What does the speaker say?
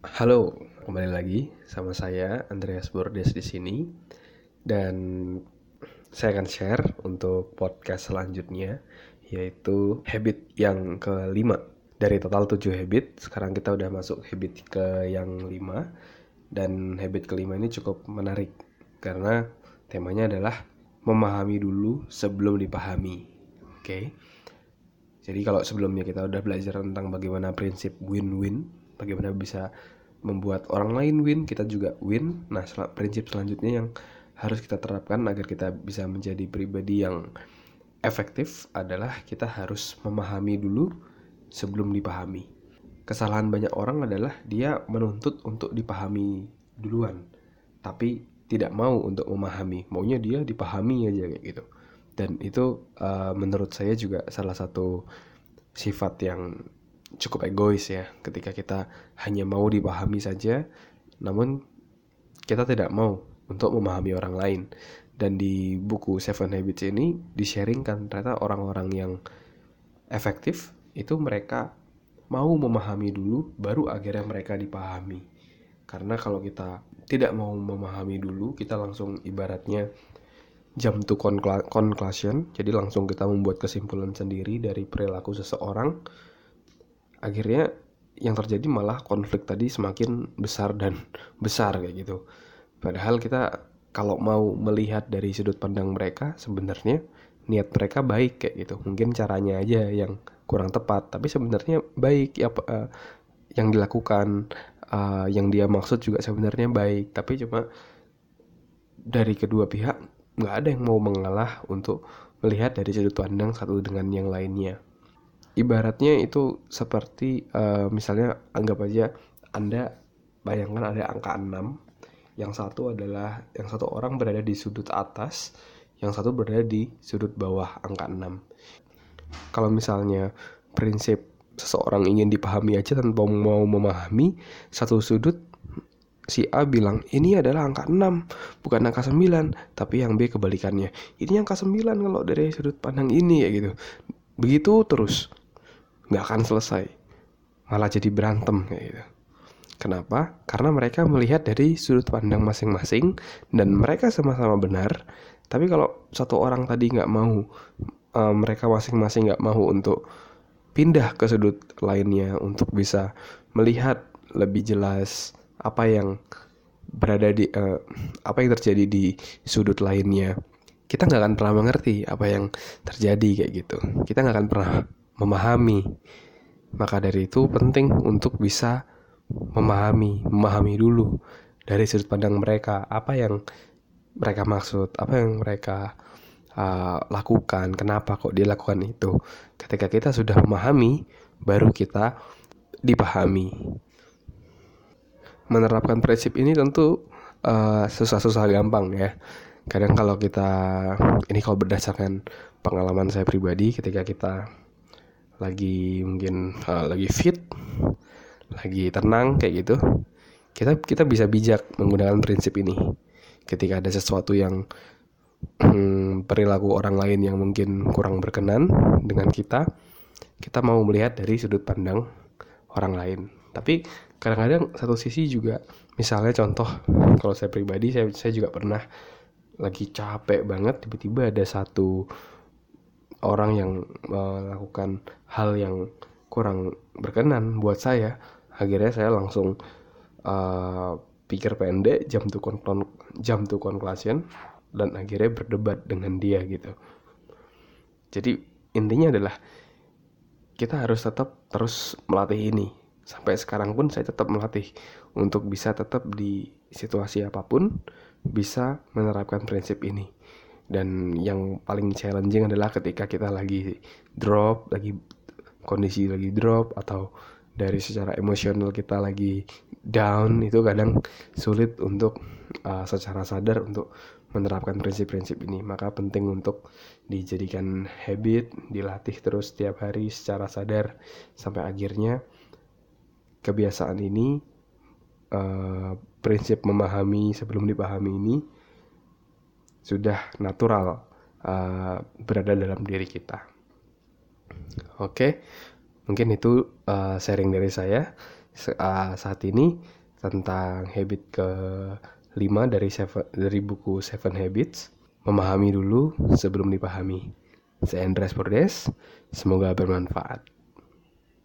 Halo, kembali lagi sama saya Andreas Bordes di sini. Dan saya akan share untuk podcast selanjutnya yaitu habit yang kelima. Dari total 7 habit sekarang kita udah masuk habit ke yang 5 dan habit kelima ini cukup menarik karena temanya adalah memahami dulu sebelum dipahami. Oke? Okay? jadi kalau sebelumnya kita udah belajar tentang bagaimana prinsip win-win bagaimana bisa membuat orang lain win, kita juga win. Nah, sel prinsip selanjutnya yang harus kita terapkan agar kita bisa menjadi pribadi yang efektif adalah kita harus memahami dulu sebelum dipahami. Kesalahan banyak orang adalah dia menuntut untuk dipahami duluan, tapi tidak mau untuk memahami. Maunya dia dipahami aja kayak gitu. Dan itu uh, menurut saya juga salah satu sifat yang cukup egois ya ketika kita hanya mau dipahami saja namun kita tidak mau untuk memahami orang lain. Dan di buku Seven Habits ini disharingkan ternyata orang-orang yang efektif itu mereka mau memahami dulu baru akhirnya mereka dipahami. Karena kalau kita tidak mau memahami dulu kita langsung ibaratnya jam to conclusion jadi langsung kita membuat kesimpulan sendiri dari perilaku seseorang akhirnya yang terjadi malah konflik tadi semakin besar dan besar kayak gitu. Padahal kita kalau mau melihat dari sudut pandang mereka sebenarnya niat mereka baik kayak gitu. Mungkin caranya aja yang kurang tepat tapi sebenarnya baik. Ya uh, yang dilakukan uh, yang dia maksud juga sebenarnya baik. Tapi cuma dari kedua pihak nggak ada yang mau mengalah untuk melihat dari sudut pandang satu dengan yang lainnya ibaratnya itu seperti uh, misalnya anggap aja Anda bayangkan ada angka 6 yang satu adalah yang satu orang berada di sudut atas yang satu berada di sudut bawah angka 6 kalau misalnya prinsip seseorang ingin dipahami aja tanpa mau memahami satu sudut si A bilang ini adalah angka 6 bukan angka 9 tapi yang B kebalikannya ini angka 9 kalau dari sudut pandang ini ya gitu. Begitu terus nggak akan selesai. Malah jadi berantem kayak gitu. Kenapa? Karena mereka melihat dari sudut pandang masing-masing dan mereka sama-sama benar. Tapi kalau satu orang tadi nggak mau uh, mereka masing-masing nggak mau untuk pindah ke sudut lainnya untuk bisa melihat lebih jelas apa yang berada di uh, apa yang terjadi di sudut lainnya. Kita nggak akan pernah mengerti apa yang terjadi kayak gitu. Kita nggak akan pernah memahami. Maka dari itu penting untuk bisa memahami, memahami dulu dari sudut pandang mereka apa yang mereka maksud, apa yang mereka uh, lakukan, kenapa kok dia lakukan itu. Ketika kita sudah memahami, baru kita dipahami. Menerapkan prinsip ini tentu uh, susah-susah gampang ya. Kadang kalau kita ini kalau berdasarkan pengalaman saya pribadi ketika kita lagi mungkin uh, lagi fit lagi tenang kayak gitu. Kita kita bisa bijak menggunakan prinsip ini. Ketika ada sesuatu yang hmm, perilaku orang lain yang mungkin kurang berkenan dengan kita kita mau melihat dari sudut pandang orang lain. Tapi kadang-kadang satu sisi juga misalnya contoh kalau saya pribadi saya saya juga pernah lagi capek banget tiba-tiba ada satu orang yang melakukan hal yang kurang berkenan buat saya. Akhirnya saya langsung uh, pikir pendek jam tuh kon jam tuh conclusion dan akhirnya berdebat dengan dia gitu. Jadi intinya adalah kita harus tetap terus melatih ini. Sampai sekarang pun saya tetap melatih untuk bisa tetap di situasi apa pun bisa menerapkan prinsip ini dan yang paling challenging adalah ketika kita lagi drop lagi kondisi lagi drop atau dari secara emosional kita lagi down itu kadang sulit untuk uh, secara sadar untuk menerapkan prinsip-prinsip ini. Maka penting untuk dijadikan habit dilatih terus setiap hari secara sadar sampai akhirnya kebiasaan ini uh, prinsip memahami sebelum dipahami ini sudah natural uh, berada dalam diri kita. Oke, mungkin itu uh, sharing dari saya. uh, saat ini tentang habit ke 5 dari dari buku Seven Habits. Memahami dulu sebelum dipahami. Saya Andreas Bordes, semoga bermanfaat.